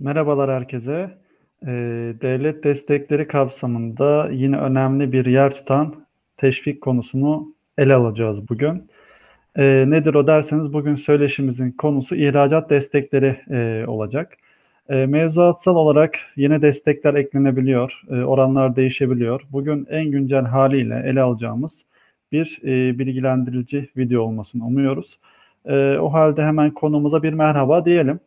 Merhabalar herkese. Ee, devlet destekleri kapsamında yine önemli bir yer tutan teşvik konusunu ele alacağız bugün. Ee, nedir o derseniz bugün söyleşimizin konusu ihracat destekleri e, olacak. E, mevzuatsal olarak yine destekler eklenebiliyor, e, oranlar değişebiliyor. Bugün en güncel haliyle ele alacağımız bir e, bilgilendirici video olmasını umuyoruz. O halde hemen konumuza bir merhaba diyelim.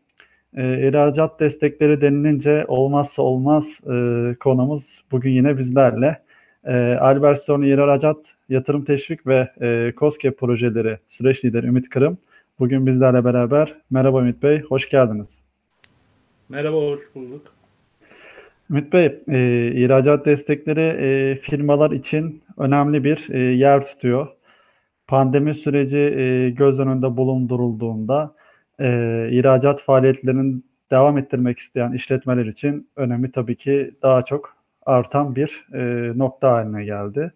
E, ihracat destekleri denilince olmazsa olmaz e, konumuz bugün yine bizlerle. E, Albertsoni İhracat Yatırım Teşvik ve e, COSGAP projeleri süreç lideri Ümit Kırım bugün bizlerle beraber. Merhaba Ümit Bey, hoş geldiniz. Merhaba, hoş bulduk. Ümit Bey, e, ihracat destekleri e, firmalar için önemli bir e, yer tutuyor. Pandemi süreci e, göz önünde bulundurulduğunda e, ihracat faaliyetlerinin devam ettirmek isteyen işletmeler için önemi tabii ki daha çok artan bir e, nokta haline geldi.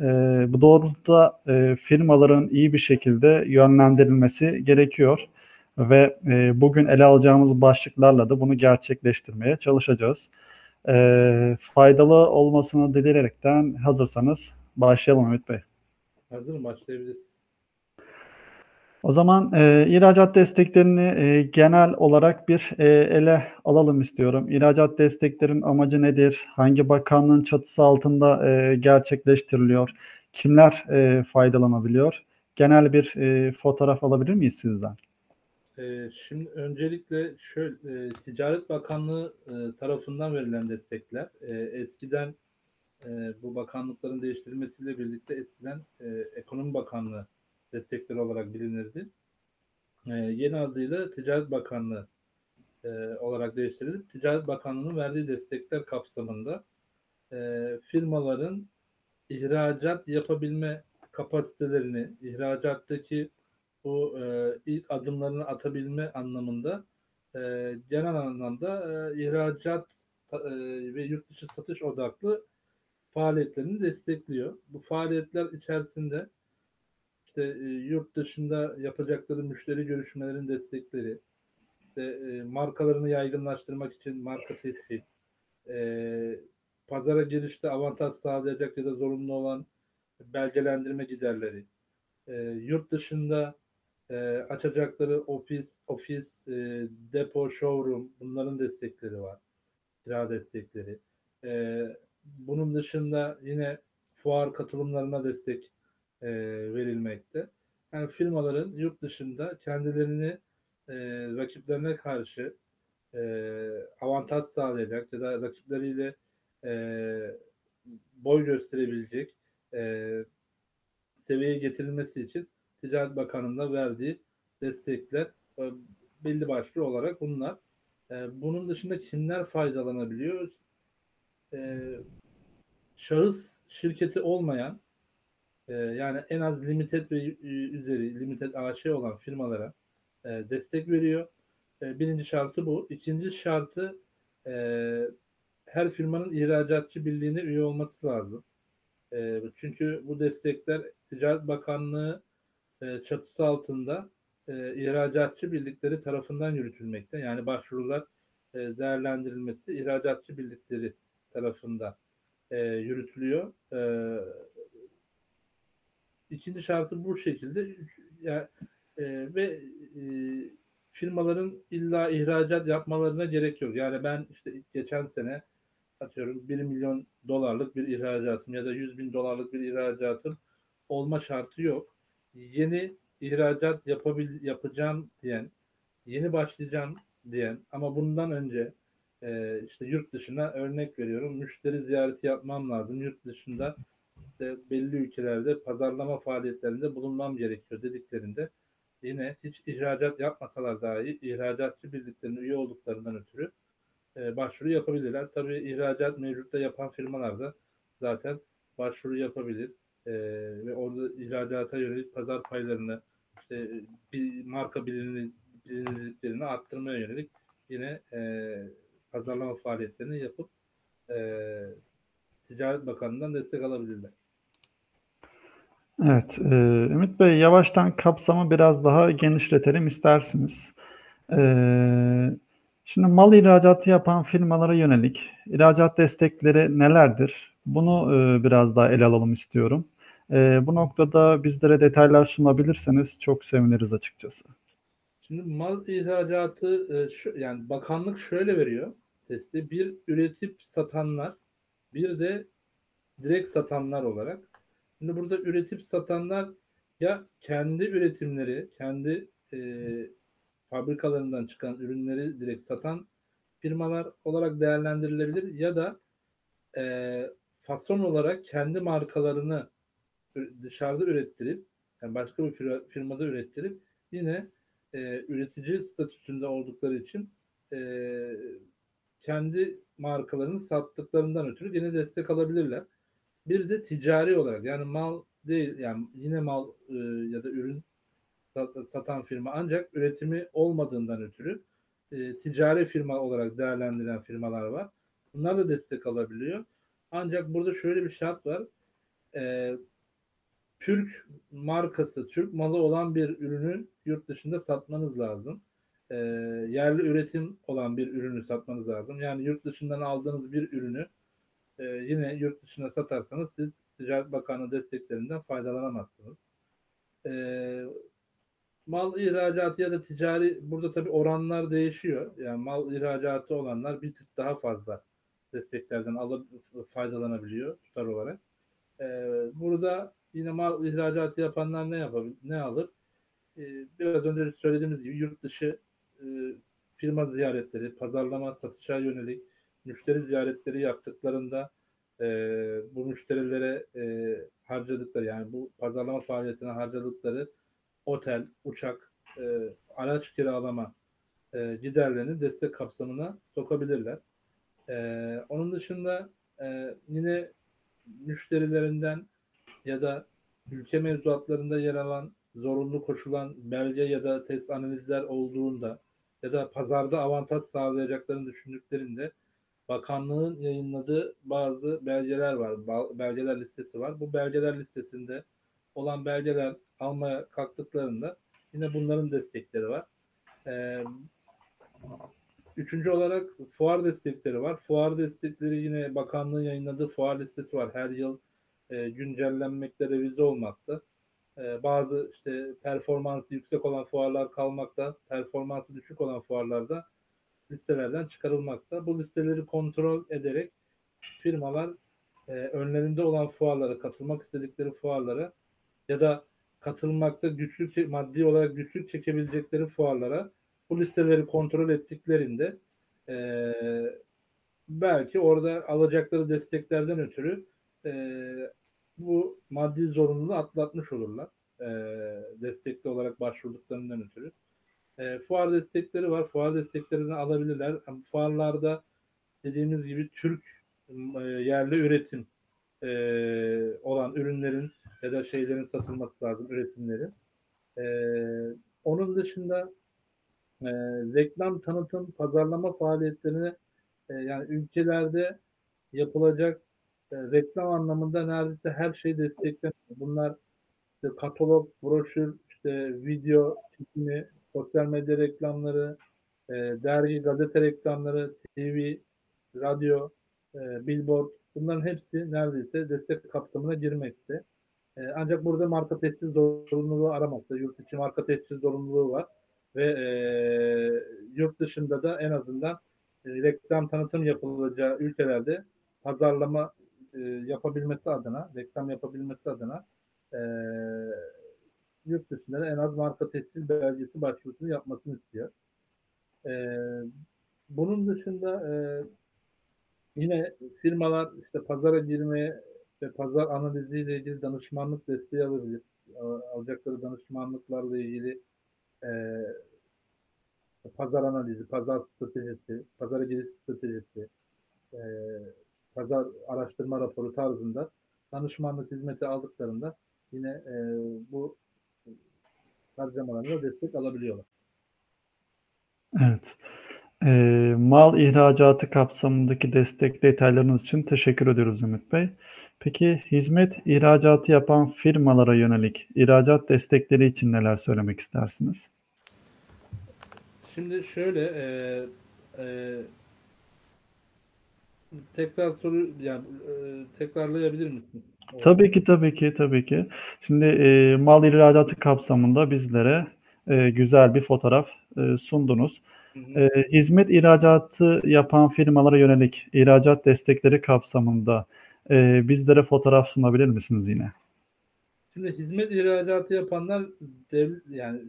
E, bu doğrultuda e, firmaların iyi bir şekilde yönlendirilmesi gerekiyor ve e, bugün ele alacağımız başlıklarla da bunu gerçekleştirmeye çalışacağız. E, faydalı olmasını dileyerekten hazırsanız başlayalım Ümit Bey. Hazırım, başlayabiliriz. O zaman e, ihracat desteklerini e, genel olarak bir e, ele alalım istiyorum. İhracat desteklerin amacı nedir? Hangi bakanlığın çatısı altında e, gerçekleştiriliyor? Kimler e, faydalanabiliyor? Genel bir e, fotoğraf alabilir miyiz sizden? Ee, şimdi öncelikle şöyle e, Ticaret Bakanlığı e, tarafından verilen destekler e, eskiden e, bu bakanlıkların değiştirilmesiyle birlikte eskiden e, Ekonomi Bakanlığı destekleri olarak bilinirdi. E, yeni adıyla Ticaret Bakanlığı e, olarak değiştirilip Ticaret Bakanlığı'nın verdiği destekler kapsamında e, firmaların ihracat yapabilme kapasitelerini, ihracattaki bu e, ilk adımlarını atabilme anlamında e, genel anlamda e, ihracat e, ve yurt dışı satış odaklı faaliyetlerini destekliyor. Bu faaliyetler içerisinde işte e, yurt dışında yapacakları müşteri görüşmelerin destekleri, işte, e, markalarını yaygınlaştırmak için marka tetkik, e, pazara girişte avantaj sağlayacak ya da zorunlu olan belgelendirme giderleri, yurt dışında açacakları ofis, ofis, depo, showroom bunların destekleri var. Kira destekleri. Bunun dışında yine fuar katılımlarına destek e, verilmekte. Yani firmaların yurt dışında kendilerini e, rakiplerine karşı e, avantaj sağlayacak ya da rakipleriyle e, boy gösterebilecek e, seviyeye getirilmesi için Ticaret Bakanı'nın verdiği destekler e, belli başlı olarak bunlar. E, bunun dışında kimler faydalanabiliyor? E, şahıs şirketi olmayan yani en az limited ve üzeri limited AŞ olan firmalara destek veriyor. birinci şartı bu. İkinci şartı her firmanın ihracatçı birliğine üye olması lazım. çünkü bu destekler Ticaret Bakanlığı e, çatısı altında e, ihracatçı birlikleri tarafından yürütülmekte. Yani başvurular e, değerlendirilmesi ihracatçı birlikleri tarafından e, yürütülüyor. E, ikinci şartı bu şekilde yani, e, ve e, firmaların illa ihracat yapmalarına gerek yok. Yani ben işte geçen sene atıyorum 1 milyon dolarlık bir ihracatım ya da 100 bin dolarlık bir ihracatım olma şartı yok yeni ihracat yapabil yapacağım diyen, yeni başlayacağım diyen ama bundan önce e, işte yurt dışına örnek veriyorum müşteri ziyareti yapmam lazım. Yurt dışında işte belli ülkelerde pazarlama faaliyetlerinde bulunmam gerekiyor dediklerinde yine hiç ihracat yapmasalar dahi ihracatçı birliklerine üye olduklarından ötürü e, başvuru yapabilirler. Tabii ihracat mevcutta yapan firmalar da zaten başvuru yapabilir e, ve orada ihracata yönelik pazar paylarını işte bir marka bilinirliklerini arttırmaya yönelik yine e, pazarlama faaliyetlerini yapıp e, Ticaret Bakanlığı'ndan destek alabilirler. Evet, e, Ümit Bey yavaştan kapsamı biraz daha genişletelim istersiniz. E, Şimdi mal ihracatı yapan firmalara yönelik ihracat destekleri nelerdir? Bunu e, biraz daha ele alalım istiyorum. E, bu noktada bizlere detaylar sunabilirseniz çok seviniriz açıkçası. Şimdi mal ihracatı e, şu, yani bakanlık şöyle veriyor testi. Bir üretip satanlar, bir de direkt satanlar olarak. Şimdi burada üretip satanlar ya kendi üretimleri, kendi e, fabrikalarından çıkan ürünleri direkt satan firmalar olarak değerlendirilebilir ya da e, fason olarak kendi markalarını dışarıda ürettirip yani başka bir firmada ürettirip yine e, üretici statüsünde oldukları için e, kendi markalarını sattıklarından ötürü yine destek alabilirler. Bir de ticari olarak yani mal değil yani yine mal e, ya da ürün satan firma ancak üretimi olmadığından ötürü e, ticari firma olarak değerlendirilen firmalar var. Bunlar da destek alabiliyor. Ancak burada şöyle bir şart var. E, Türk markası, Türk malı olan bir ürünü yurt dışında satmanız lazım. E, yerli üretim olan bir ürünü satmanız lazım. Yani yurt dışından aldığınız bir ürünü e, yine yurt dışına satarsanız siz Ticaret Bakanlığı desteklerinden faydalanamazsınız. E, mal ihracatı ya da ticari burada tabii oranlar değişiyor. Yani mal ihracatı olanlar bir tık daha fazla desteklerden alıp faydalanabiliyor tutar olarak. Ee, burada yine mal ihracatı yapanlar ne yapabilir, ne alır? Ee, biraz önce söylediğimiz gibi yurt dışı e, firma ziyaretleri, pazarlama, satışa yönelik müşteri ziyaretleri yaptıklarında e, bu müşterilere e, harcadıkları yani bu pazarlama faaliyetine harcadıkları otel, uçak, e, araç kiralama e, giderlerini destek kapsamına sokabilirler. E, onun dışında e, yine müşterilerinden ya da ülke mevzuatlarında yer alan zorunlu koşulan belge ya da test analizler olduğunda ya da pazarda avantaj sağlayacaklarını düşündüklerinde bakanlığın yayınladığı bazı belgeler var, belgeler listesi var. Bu belgeler listesinde olan belgeler almaya kalktıklarında yine bunların destekleri var. Ee, üçüncü olarak fuar destekleri var. Fuar destekleri yine bakanlığın yayınladığı fuar listesi var. Her yıl e, güncellenmekte, revize olmakta. E, bazı işte performansı yüksek olan fuarlar kalmakta, performansı düşük olan fuarlarda listelerden çıkarılmakta. Bu listeleri kontrol ederek firmalar e, önlerinde olan fuarlara, katılmak istedikleri fuarlara ya da katılmakta güçlük maddi olarak güçlük çekebilecekleri fuarlara bu listeleri kontrol ettiklerinde e, belki orada alacakları desteklerden ötürü e, bu maddi zorunluluğu atlatmış olurlar. E, destekli olarak başvurduklarından ötürü. E, fuar destekleri var. Fuar desteklerini alabilirler. Fuarlarda dediğimiz gibi Türk e, yerli üretim e, olan ürünlerin ya da şeylerin satılması lazım, üretimleri. E, onun dışında e, reklam, tanıtım, pazarlama faaliyetlerini e, yani ülkelerde yapılacak e, reklam anlamında neredeyse her şey destekleniyor. Bunlar işte katalog, broşür, işte video çekimi, sosyal medya reklamları, e, dergi, gazete reklamları, TV, radyo, e, billboard bunların hepsi neredeyse destek kapsamına girmekte. E, ancak burada marka tescil zorunluluğu aramakta. Yurt içi marka tescil zorunluluğu var. Ve e, yurt dışında da en azından e, reklam tanıtım yapılacağı ülkelerde pazarlama e, yapabilmesi adına, reklam yapabilmesi adına e, yurt dışında da en az marka tescil belgesi başvurusunu yapmasını istiyor. E, bunun dışında e, yine firmalar işte pazara girmeye ve pazar analiziyle ilgili danışmanlık desteği alabilir. Alacakları danışmanlıklarla ilgili e, pazar analizi, pazar stratejisi, pazara giriş stratejisi, e, pazar araştırma raporu tarzında danışmanlık hizmeti aldıklarında yine e, bu harcamalarına destek alabiliyorlar. Evet. E, mal ihracatı kapsamındaki destek detaylarınız için teşekkür ediyoruz Ümit Bey. Peki hizmet ihracatı yapan firmalara yönelik ihracat destekleri için neler söylemek istersiniz? Şimdi şöyle e, e, tekrar soru yani e, tekrarlayabilir misin? Tabii ki tabii ki tabii ki. Şimdi e, mal ihracatı kapsamında bizlere e, güzel bir fotoğraf e, sundunuz. Hı hı. E, hizmet ihracatı yapan firmalara yönelik ihracat destekleri kapsamında e, bizlere fotoğraf sunabilir misiniz yine? Şimdi hizmet ihracatı yapanlar dev, yani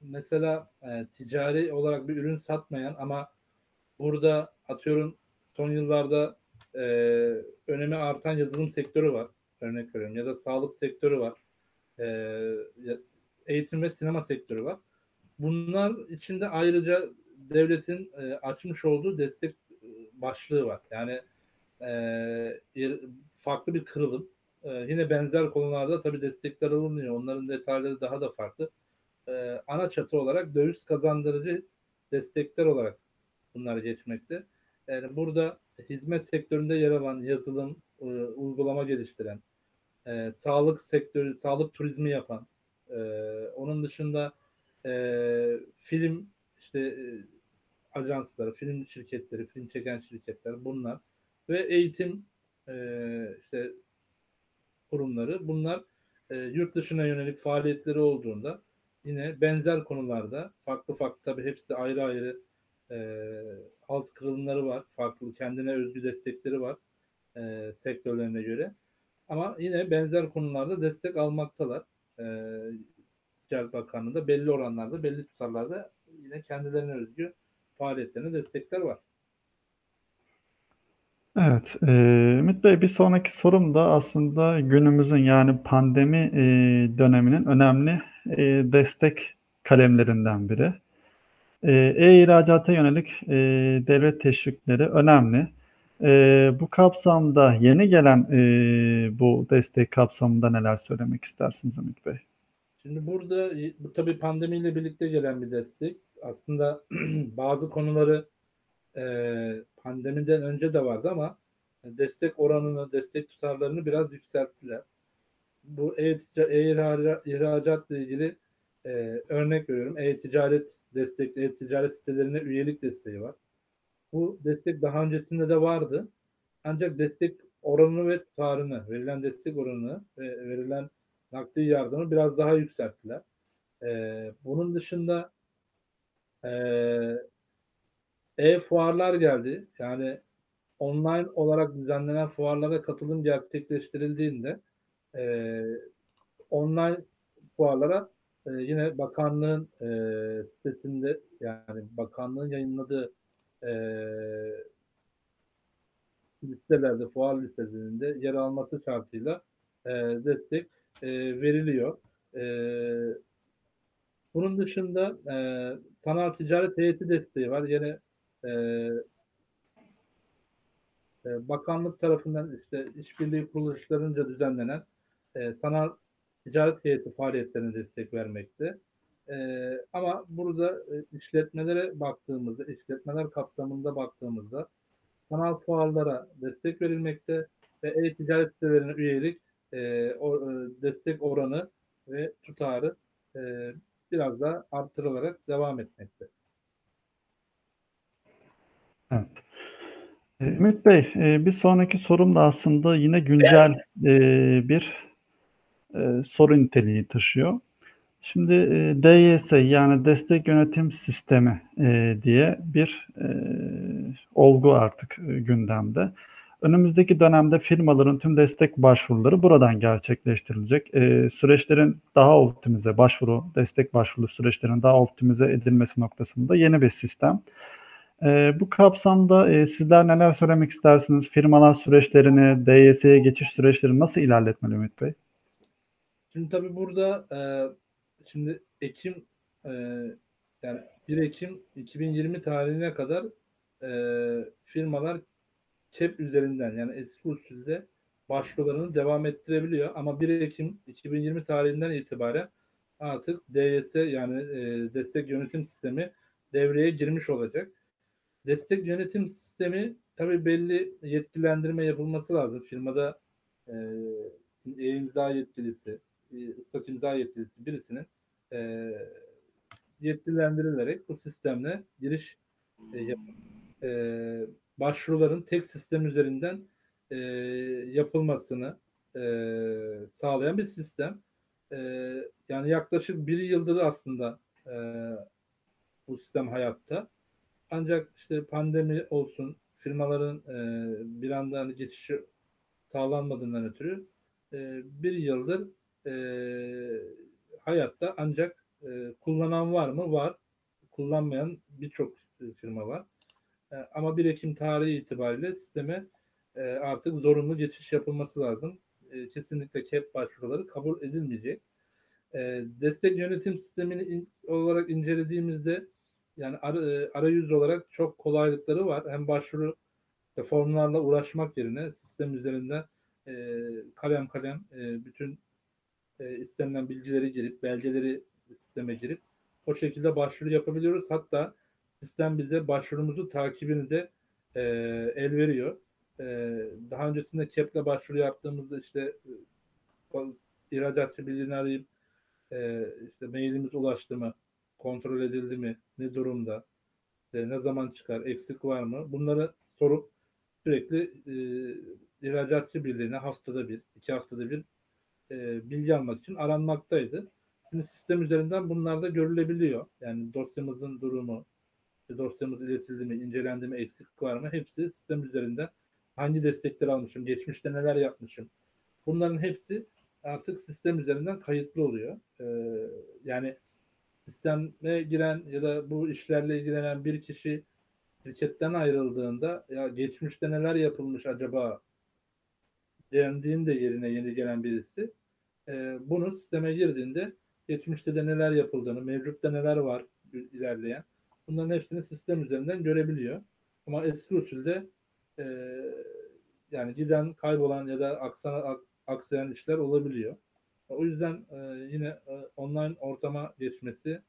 mesela e, ticari olarak bir ürün satmayan ama burada atıyorum son yıllarda e, önemi artan yazılım sektörü var. Örnek veriyorum. Ya da sağlık sektörü var. E, eğitim ve sinema sektörü var. Bunlar içinde ayrıca devletin e, açmış olduğu destek e, başlığı var. Yani e, farklı bir kırılım. E, yine benzer konularda tabii destekler alınıyor. Onların detayları daha da farklı. E, ana çatı olarak döviz kazandırıcı destekler olarak bunlar geçmekte. Yani burada hizmet sektöründe yer alan yazılım, e, uygulama geliştiren, e, sağlık sektörü, sağlık turizmi yapan, e, onun dışında e, film işte e, ajansları, film şirketleri, film çeken şirketler bunlar ve eğitim e, işte kurumları bunlar e, yurt dışına yönelik faaliyetleri olduğunda yine benzer konularda farklı farklı tabii hepsi ayrı ayrı e, alt kırılımları var. Farklı kendine özgü destekleri var e, sektörlerine göre. Ama yine benzer konularda destek almaktalar. E, Ticaret Bakanlığı'nda belli oranlarda, belli tutarlarda yine kendilerine özgü faaliyetlerine destekler var. Evet, e, Ümit Bey bir sonraki sorum da aslında günümüzün yani pandemi e, döneminin önemli e, destek kalemlerinden biri. E, E-ihracata yönelik e, devlet teşvikleri önemli. E, bu kapsamda yeni gelen e, bu destek kapsamında neler söylemek istersiniz Ümit Bey? Şimdi burada bu tabii pandemiyle birlikte gelen bir destek. Aslında bazı konuları e, pandemiden önce de vardı ama destek oranını, destek tutarlarını biraz yükselttiler. Bu e-tica- e-ihracatla ilgili e, örnek veriyorum. E-ticaret destekli, e-ticaret sitelerine üyelik desteği var. Bu destek daha öncesinde de vardı. Ancak destek oranını ve tutarını, verilen destek oranını ve verilen nakdi yardımı biraz daha yükselttiler. Ee, bunun dışında e, e-fuarlar geldi. Yani online olarak düzenlenen fuarlara katılım gerçekleştirildiğinde e, online fuarlara e, yine bakanlığın e, sitesinde yani bakanlığın yayınladığı e, listelerde, fuar listelerinde yer alması şartıyla e, destek e, veriliyor. E, bunun dışında e, sanal ticaret heyeti desteği var. Yine e, e, bakanlık tarafından işte işbirliği kuruluşlarınca düzenlenen e, sanal ticaret heyeti faaliyetlerine destek vermekte. E, ama burada e, işletmelere baktığımızda, işletmeler kapsamında baktığımızda sanal fuarlara destek verilmekte ve e-ticaret sitelerine üyelik e, o, e, destek oranı ve tutarı e, biraz daha artırılarak devam etmekte. Evet. E, Ümit Bey, bir sonraki sorum da aslında yine güncel bir e, soru niteliği taşıyor. Şimdi e, DYS yani Destek Yönetim Sistemi e, diye bir e, olgu artık e, gündemde. Önümüzdeki dönemde firmaların tüm destek başvuruları buradan gerçekleştirilecek. E, süreçlerin daha optimize, başvuru, destek başvuru süreçlerinin daha optimize edilmesi noktasında yeni bir sistem. E, bu kapsamda e, sizler neler söylemek istersiniz? Firmalar süreçlerini, DYS'ye geçiş süreçlerini nasıl ilerletmeli Ümit Bey? Şimdi tabii burada e, şimdi Ekim e, yani 1 Ekim 2020 tarihine kadar e, firmalar CEP üzerinden yani eski usulde başvurularını devam ettirebiliyor. Ama 1 Ekim 2020 tarihinden itibaren artık DYS yani e, destek yönetim sistemi devreye girmiş olacak. Destek yönetim sistemi tabii belli yetkilendirme yapılması lazım. Firmada e, e-imza yetkilisi, e, ıslak imza yetkilisi birisinin e, yetkilendirilerek bu sistemle giriş e, yap- e, başvuruların tek sistem üzerinden e, yapılmasını e, sağlayan bir sistem. E, yani yaklaşık bir yıldır aslında e, bu sistem hayatta. Ancak işte pandemi olsun, firmaların e, bir anda hani geçişi sağlanmadığından ötürü e, bir yıldır e, hayatta ancak e, kullanan var mı? Var. Kullanmayan birçok firma var. E, ama 1 Ekim tarihi itibariyle sisteme e, artık zorunlu geçiş yapılması lazım. E, kesinlikle KEP başvuruları kabul edilmeyecek. E, destek yönetim sistemini in, olarak incelediğimizde yani ara, e, arayüz olarak çok kolaylıkları var. Hem başvuru işte formlarla uğraşmak yerine sistem üzerinden e, kalem kalem e, bütün e, istenilen bilgileri girip belgeleri sisteme girip o şekilde başvuru yapabiliyoruz. Hatta sistem bize başvurumuzu takibini de e, el veriyor. E, daha öncesinde KEP'le başvuru yaptığımızda işte e, ihracatçı bildiğini arayıp e, işte mailimiz ulaştı mı, kontrol edildi mi, ne durumda, e, ne zaman çıkar, eksik var mı bunları sorup sürekli e, ihracatçı birliğine haftada bir, iki haftada bir e, bilgi almak için aranmaktaydı. Şimdi sistem üzerinden bunlar da görülebiliyor. Yani dosyamızın durumu, dosyamız iletildi mi, incelendi mi, eksiklik var mı hepsi sistem üzerinden hangi destekleri almışım, geçmişte neler yapmışım. Bunların hepsi artık sistem üzerinden kayıtlı oluyor. Ee, yani sisteme giren ya da bu işlerle ilgilenen bir kişi şirketten ayrıldığında ya geçmişte neler yapılmış acaba dendiğinde yerine yeni gelen birisi e, bunu sisteme girdiğinde geçmişte de neler yapıldığını, mevcutta neler var ilerleyen bunların hepsini sistem üzerinden görebiliyor. Ama eski usulde e, yani giden, kaybolan ya da aksana, aksayan işler olabiliyor. O yüzden e, yine e, online ortama geçmesi,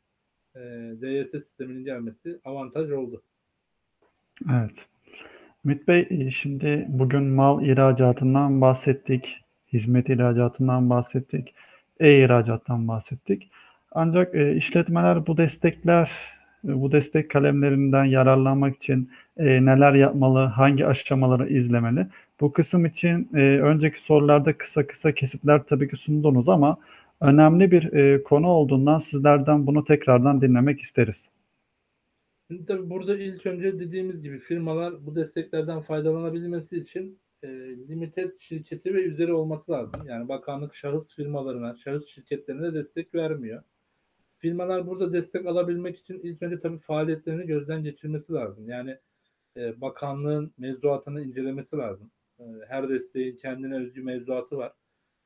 e, DYS sisteminin gelmesi avantaj oldu. Evet. Ümit Bey, e, şimdi bugün mal ihracatından bahsettik, hizmet ihracatından bahsettik, e-ihracattan bahsettik. Ancak e, işletmeler bu destekler, e, bu destek kalemlerinden yararlanmak için e, neler yapmalı, hangi aşamaları izlemeli? Bu kısım için e, önceki sorularda kısa kısa kesitler tabii ki sundunuz ama önemli bir e, konu olduğundan sizlerden bunu tekrardan dinlemek isteriz. Şimdi tabii burada ilk önce dediğimiz gibi firmalar bu desteklerden faydalanabilmesi için e, limited şirketi ve üzeri olması lazım. Yani bakanlık şahıs firmalarına, şahıs şirketlerine de destek vermiyor. Firmalar burada destek alabilmek için ilk önce tabii faaliyetlerini gözden geçirmesi lazım. Yani e, bakanlığın mevzuatını incelemesi lazım. E, her desteğin kendine özgü mevzuatı var.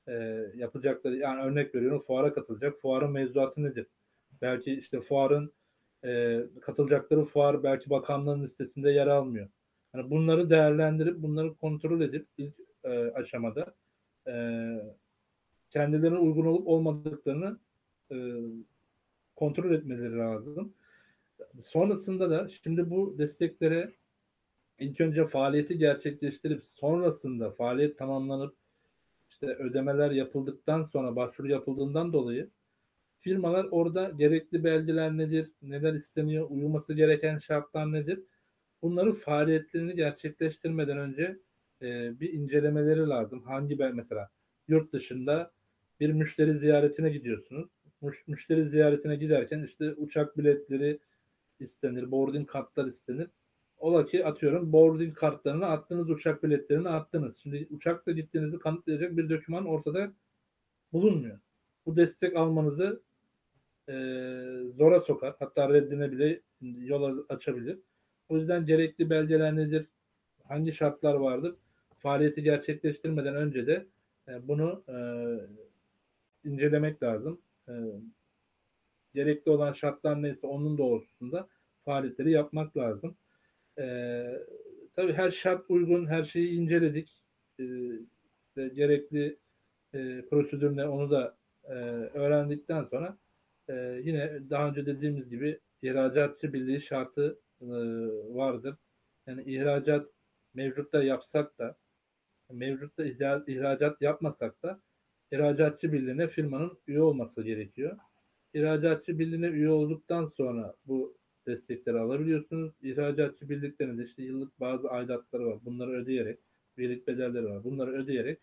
E, yapacakları, yani örnek veriyorum fuara katılacak. Fuarın mevzuatı nedir? Belki işte fuarın e, katılacakları fuar belki bakanlığın listesinde yer almıyor. Yani bunları değerlendirip bunları kontrol edip ilk e, aşamada e, kendilerine uygun olup olmadıklarını e, kontrol etmeleri lazım. Sonrasında da şimdi bu desteklere ilk önce faaliyeti gerçekleştirip sonrasında faaliyet tamamlanıp işte ödemeler yapıldıktan sonra başvuru yapıldığından dolayı firmalar orada gerekli belgeler nedir, neler isteniyor, uyuması gereken şartlar nedir? Bunları faaliyetlerini gerçekleştirmeden önce e, bir incelemeleri lazım. Hangi ben mesela yurt dışında bir müşteri ziyaretine gidiyorsunuz. Müş, müşteri ziyaretine giderken işte uçak biletleri istenir, boarding kartlar istenir. Ola ki atıyorum boarding kartlarını attınız, uçak biletlerini attınız. Şimdi uçakla gittiğinizi kanıtlayacak bir doküman ortada bulunmuyor. Bu destek almanızı e, zora sokar. Hatta reddine bile yol açabilir. O yüzden gerekli belgeler nedir? Hangi şartlar vardır? Faaliyeti gerçekleştirmeden önce de e, bunu e, incelemek lazım. E, gerekli olan şartlar neyse onun doğrultusunda faaliyetleri yapmak lazım. E, tabii her şart uygun, her şeyi inceledik. E, gerekli e, prosedür ne onu da e, öğrendikten sonra e, yine daha önce dediğimiz gibi ihracatçı birliği şartı e, vardır. Yani ihracat mevcutta yapsak da mevcutta ihracat yapmasak da ihracatçı birliğine firmanın üye olması gerekiyor. İhracatçı birliğine üye olduktan sonra bu destekleri alabiliyorsunuz. İhracatçı birliklerinde işte yıllık bazı aidatları var. Bunları ödeyerek, üyelik bedelleri var. Bunları ödeyerek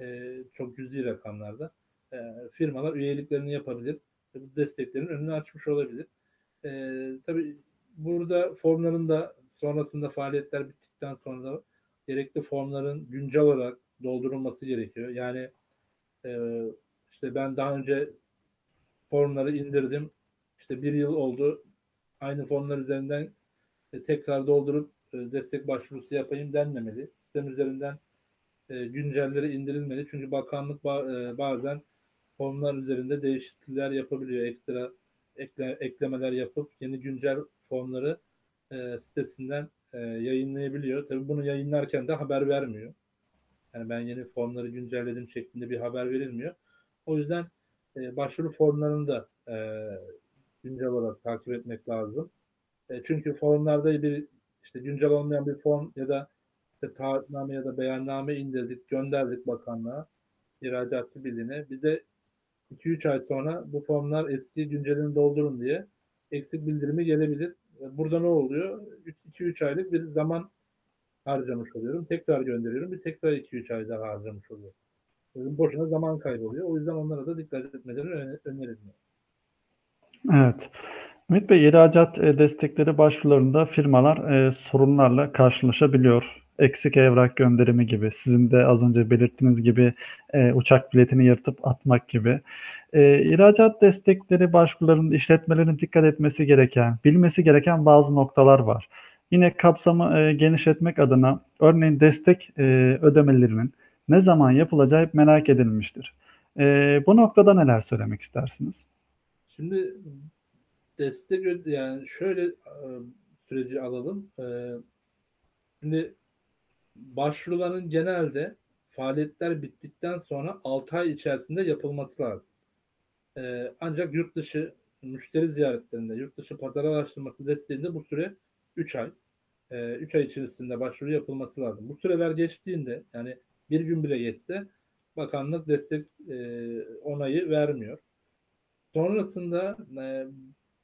e, çok cüzi rakamlarda e, firmalar üyeliklerini yapabilir. Bu desteklerin önünü açmış olabilir. E, tabii burada formların da sonrasında faaliyetler bittikten sonra da gerekli formların güncel olarak doldurulması gerekiyor. Yani e, işte ben daha önce formları indirdim. İşte bir yıl oldu. Aynı formlar üzerinden e, tekrar doldurup e, destek başvurusu yapayım denmemeli. Sistem üzerinden e, güncelleri indirilmeli. Çünkü bakanlık ba- e, bazen formlar üzerinde değişiklikler yapabiliyor. Ekstra ekle, eklemeler yapıp yeni güncel formları e, sitesinden e, yayınlayabiliyor. Tabii bunu yayınlarken de haber vermiyor. Yani ben yeni formları güncelledim şeklinde bir haber verilmiyor. O yüzden e, başvuru formlarını da e, güncel olarak takip etmek lazım. E, çünkü formlarda bir işte güncel olmayan bir form ya da işte taahhütname ya da beyanname indirdik, gönderdik bakanlığa, ihracatçı birliğine. Bize 2-3 ay sonra bu formlar eski güncelini doldurun diye eksik bildirimi gelebilir. E, Burada ne oluyor? 2-3 aylık bir zaman harcamış oluyorum. Tekrar gönderiyorum. Bir tekrar 2-3 ay daha harcamış oluyorum. Yani boşuna zaman kayboluyor. O yüzden onlara da dikkat etmeleri öne- öneriliyor. Evet. Ümit Bey, ihracat e, destekleri başvurularında firmalar e, sorunlarla karşılaşabiliyor. Eksik evrak gönderimi gibi, sizin de az önce belirttiğiniz gibi e, uçak biletini yırtıp atmak gibi. E, ihracat destekleri başvurularında işletmelerin dikkat etmesi gereken, bilmesi gereken bazı noktalar var. Yine kapsamı e, genişletmek adına örneğin destek e, ödemelerinin ne zaman yapılacağı hep merak edilmiştir. E, bu noktada neler söylemek istersiniz? Şimdi destek yani şöyle e, süreci alalım. E, Şimdi başvuruların genelde faaliyetler bittikten sonra 6 ay içerisinde yapılması lazım. E, Ancak yurt dışı müşteri ziyaretlerinde, yurt dışı pazar araştırması desteğinde bu süre 3 ay. 3 ay içerisinde başvuru yapılması lazım. Bu süreler geçtiğinde yani bir gün bile geçse bakanlık destek e, onayı vermiyor. Sonrasında e,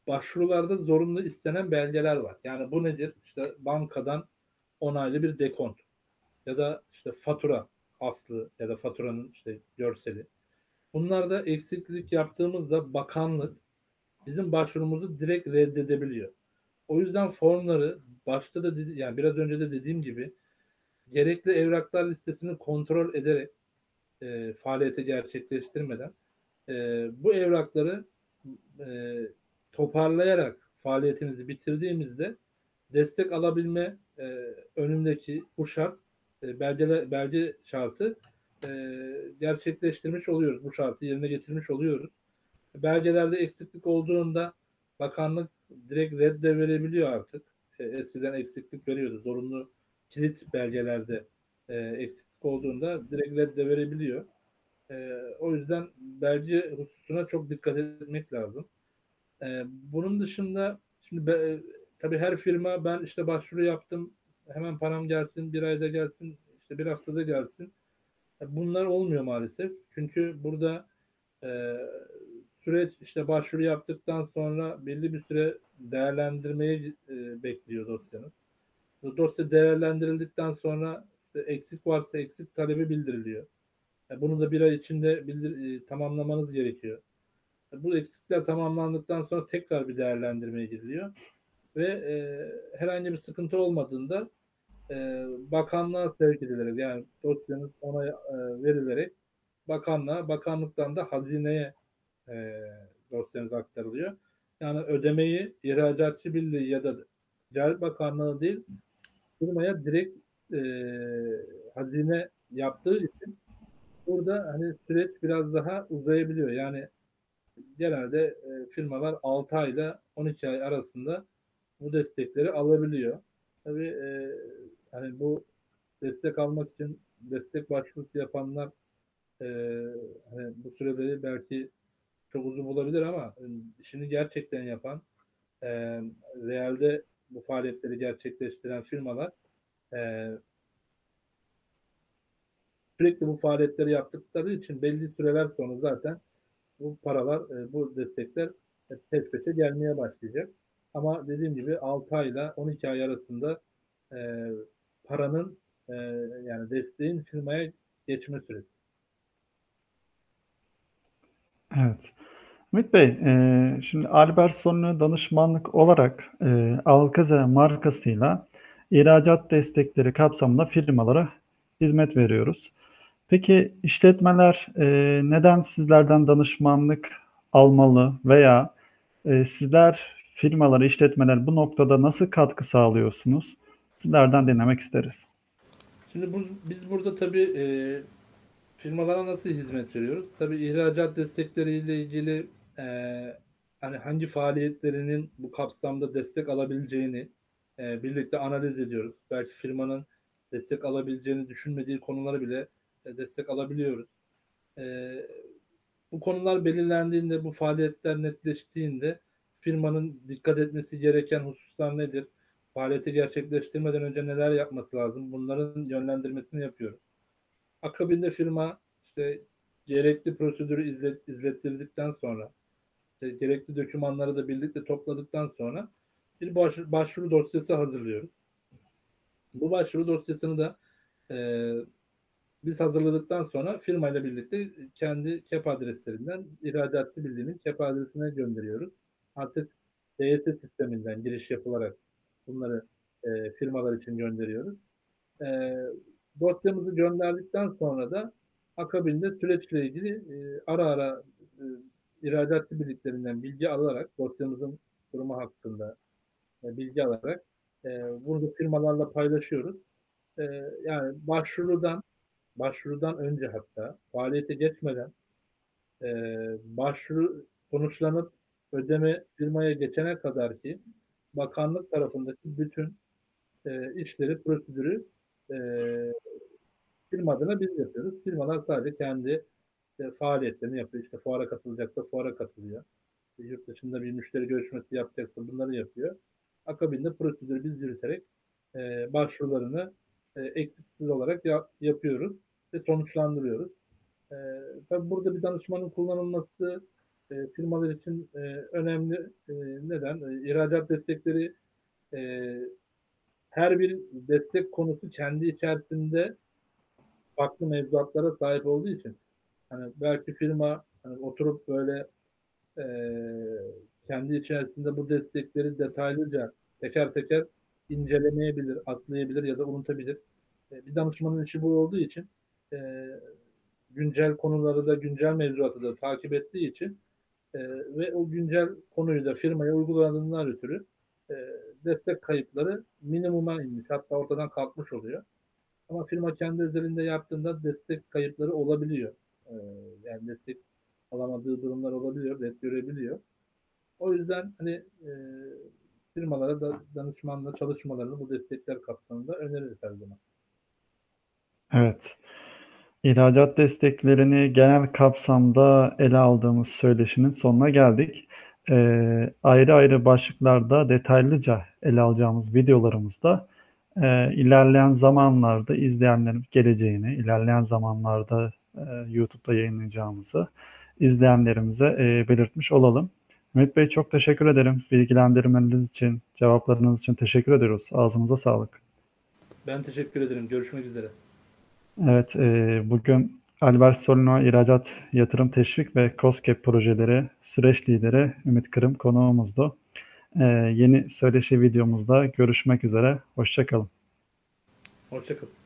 başvurularda zorunlu istenen belgeler var. Yani bu nedir? İşte bankadan onaylı bir dekont ya da işte fatura aslı ya da faturanın işte görseli. Bunlarda eksiklik yaptığımızda bakanlık bizim başvurumuzu direkt reddedebiliyor. O yüzden formları başta da dedi, yani biraz önce de dediğim gibi gerekli evraklar listesini kontrol ederek e, faaliyeti gerçekleştirmeden e, bu evrakları e, toparlayarak faaliyetimizi bitirdiğimizde destek alabilme e, önündeki bu şart e, belge, belge şartı e, gerçekleştirmiş oluyoruz. Bu şartı yerine getirmiş oluyoruz. Belgelerde eksiklik olduğunda bakanlık direkt redde verebiliyor artık. E, eskiden eksiklik veriyordu. Zorunlu kilit belgelerde e, eksiklik olduğunda direkt redde verebiliyor. E, o yüzden belge hususuna çok dikkat etmek lazım. E, bunun dışında şimdi be, tabii her firma ben işte başvuru yaptım hemen param gelsin bir ayda gelsin işte bir haftada gelsin. Bunlar olmuyor maalesef. Çünkü burada e, süreç işte başvuru yaptıktan sonra belli bir süre değerlendirmeyi e, bekliyor dosyanız. Dosya değerlendirildikten sonra işte eksik varsa eksik talebi bildiriliyor. Bunu da bir ay içinde bildir, e, tamamlamanız gerekiyor. Bu eksikler tamamlandıktan sonra tekrar bir değerlendirmeye giriliyor ve e, herhangi bir sıkıntı olmadığında e, bakanlığa sevk edilerek yani dosyanız ona e, verilerek bakanlığa, bakanlıktan da hazineye e, dosyanız aktarılıyor. Yani ödemeyi ihracatçı birliği ya da Ticaret Bakanlığı değil firmaya direkt e, hazine yaptığı için burada hani süreç biraz daha uzayabiliyor. Yani genelde e, firmalar 6 ayla 12 ay arasında bu destekleri alabiliyor. Tabii e, hani bu destek almak için destek başvurusu yapanlar e, hani bu süreleri belki çok uzun olabilir ama e, işini gerçekten yapan e, realde bu faaliyetleri gerçekleştiren firmalar e, sürekli bu faaliyetleri yaptıkları için belli süreler sonra zaten bu paralar, e, bu destekler peş peşe gelmeye başlayacak. Ama dediğim gibi 6 ayla 12 ay arasında e, paranın e, yani desteğin firmaya geçme süresi. Evet. Ümit Bey, e, şimdi Albertson'u danışmanlık olarak e, Alkaze markasıyla ihracat destekleri kapsamında firmalara hizmet veriyoruz. Peki işletmeler e, neden sizlerden danışmanlık almalı veya e, sizler firmalara, işletmeler bu noktada nasıl katkı sağlıyorsunuz? Sizlerden dinlemek isteriz. Şimdi bu, biz burada tabii e, firmalara nasıl hizmet veriyoruz? Tabii ihracat destekleriyle ilgili e, hani hangi faaliyetlerinin bu kapsamda destek alabileceğini e, birlikte analiz ediyoruz. Belki firmanın destek alabileceğini düşünmediği konuları bile e, destek alabiliyoruz. E, bu konular belirlendiğinde, bu faaliyetler netleştiğinde firmanın dikkat etmesi gereken hususlar nedir? Faaliyeti gerçekleştirmeden önce neler yapması lazım? Bunların yönlendirmesini yapıyoruz. Akabinde firma işte gerekli prosedürü izlet, izlettirdikten sonra işte gerekli dokümanları da birlikte topladıktan sonra bir baş, başvuru dosyası hazırlıyoruz. Bu başvuru dosyasını da e, biz hazırladıktan sonra firmayla birlikte kendi KEP adreslerinden ihracatçı bildiğimiz KEP adresine gönderiyoruz. Artık DS sisteminden giriş yapılarak bunları e, firmalar için gönderiyoruz. E, dosyamızı gönderdikten sonra da akabinde süreçle ilgili e, ara ara e, ihracatçı birliklerinden bilgi alarak dosyamızın durumu hakkında e, bilgi alarak e, bunu da firmalarla paylaşıyoruz. E, yani başvurudan başvurudan önce hatta faaliyete geçmeden e, başvuru sonuçlanıp ödeme firmaya geçene kadar ki bakanlık tarafındaki bütün e, işleri, prosedürü e, firma adına biz yapıyoruz. Firmalar sadece kendi işte, faaliyetlerini yapıyor. İşte fuara katılacaksa fuara katılıyor. İşte, yurt dışında bir müşteri görüşmesi yapacaksa bunları yapıyor. Akabinde prosedürü biz yürüterek e, başvurularını e, eksiksiz olarak yap, yapıyoruz ve sonuçlandırıyoruz. E, tabii burada bir danışmanın kullanılması e, firmalar için e, önemli. E, neden? E, ihracat destekleri e, her bir destek konusu kendi içerisinde farklı mevzuatlara sahip olduğu için hani belki firma hani oturup böyle e, kendi içerisinde bu destekleri detaylıca teker teker incelemeyebilir, atlayabilir ya da unutabilir. E, bir danışmanın işi bu olduğu için e, güncel konuları da güncel mevzuatı da takip ettiği için e, ve o güncel konuyu da firmaya uyguladığından ötürü e, destek kayıpları minimuma inmiş hatta ortadan kalkmış oluyor. Ama firma kendi üzerinde yaptığında destek kayıpları olabiliyor. E, yani destek alamadığı durumlar olabiliyor, red görebiliyor. O yüzden hani e, firmalara da danışmanla çalışmalarını bu destekler kapsamında öneririz her zaman. Evet. İhracat desteklerini genel kapsamda ele aldığımız söyleşinin sonuna geldik. Ee, ayrı ayrı başlıklarda detaylıca ele alacağımız videolarımızda e, ilerleyen zamanlarda izleyenlerin geleceğini, ilerleyen zamanlarda e, YouTube'da yayınlayacağımızı izleyenlerimize e, belirtmiş olalım. Ümit Bey çok teşekkür ederim. Bilgilendirmeniz için, cevaplarınız için teşekkür ediyoruz. Ağzınıza sağlık. Ben teşekkür ederim. Görüşmek üzere. Evet, e, bugün Albert Solino İhracat Yatırım Teşvik ve COSGAP projeleri süreç lideri Ümit Kırım konuğumuzdu. E, yeni söyleşi videomuzda görüşmek üzere. Hoşçakalın. Hoşçakalın.